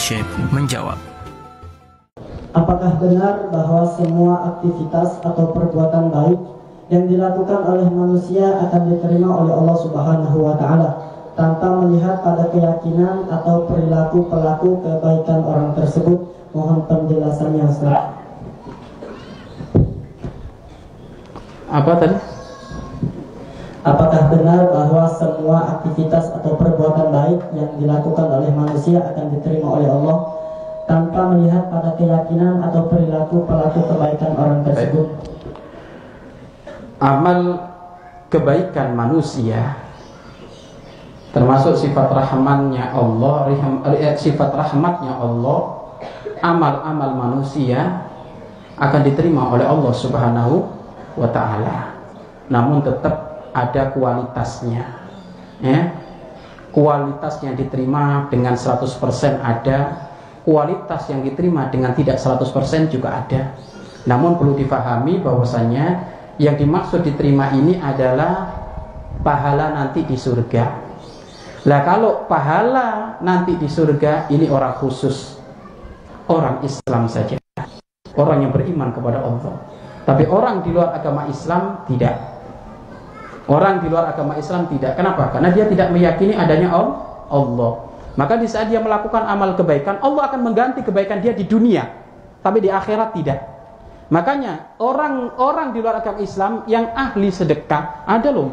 Syekh menjawab. Apakah benar bahwa semua aktivitas atau perbuatan baik yang dilakukan oleh manusia akan diterima oleh Allah Subhanahu wa taala tanpa melihat pada keyakinan atau perilaku pelaku kebaikan orang tersebut? Mohon penjelasannya Ustaz. Apa tadi? Apakah benar bahwa semua aktivitas atau perbuatan baik yang dilakukan oleh manusia akan diterima oleh Allah tanpa melihat pada keyakinan atau perilaku pelaku kebaikan orang tersebut? Amal kebaikan manusia termasuk sifat rahmannya Allah, eh, sifat rahmatnya Allah, amal-amal manusia akan diterima oleh Allah Subhanahu wa taala. Namun tetap ada kualitasnya. Ya. Kualitas yang diterima dengan 100% ada, kualitas yang diterima dengan tidak 100% juga ada. Namun perlu difahami bahwasanya yang dimaksud diterima ini adalah pahala nanti di surga. Lah kalau pahala nanti di surga ini orang khusus orang Islam saja. Orang yang beriman kepada Allah. Tapi orang di luar agama Islam tidak. Orang di luar agama Islam tidak. Kenapa? Karena dia tidak meyakini adanya Allah. Maka di saat dia melakukan amal kebaikan, Allah akan mengganti kebaikan dia di dunia, tapi di akhirat tidak. Makanya orang-orang di luar agama Islam yang ahli sedekah ada loh.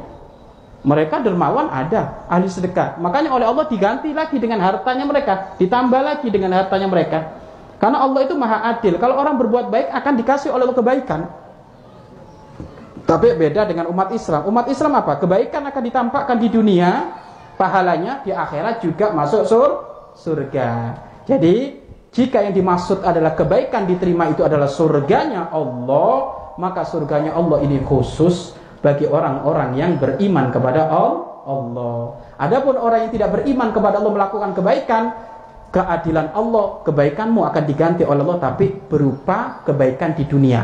Mereka dermawan ada, ahli sedekah. Makanya oleh Allah diganti lagi dengan hartanya mereka, ditambah lagi dengan hartanya mereka. Karena Allah itu maha adil. Kalau orang berbuat baik akan dikasih oleh Allah kebaikan. Tapi beda dengan umat Islam. Umat Islam apa? Kebaikan akan ditampakkan di dunia, pahalanya di akhirat juga masuk sur surga. Jadi, jika yang dimaksud adalah kebaikan diterima itu adalah surganya Allah, maka surganya Allah ini khusus bagi orang-orang yang beriman kepada Allah. Adapun orang yang tidak beriman kepada Allah melakukan kebaikan, keadilan Allah, kebaikanmu akan diganti oleh Allah tapi berupa kebaikan di dunia.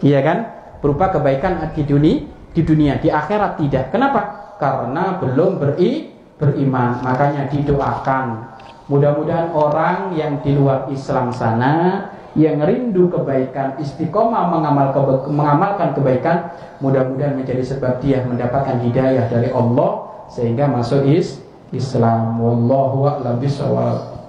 Iya kan? Berupa kebaikan di dunia di dunia di akhirat tidak. Kenapa? Karena belum beri beriman. Makanya didoakan. Mudah-mudahan orang yang di luar Islam sana yang rindu kebaikan istiqomah mengamal keba mengamalkan kebaikan mudah-mudahan menjadi sebab dia mendapatkan hidayah dari Allah sehingga masuk is Islam. Wallahu a'lam bishawab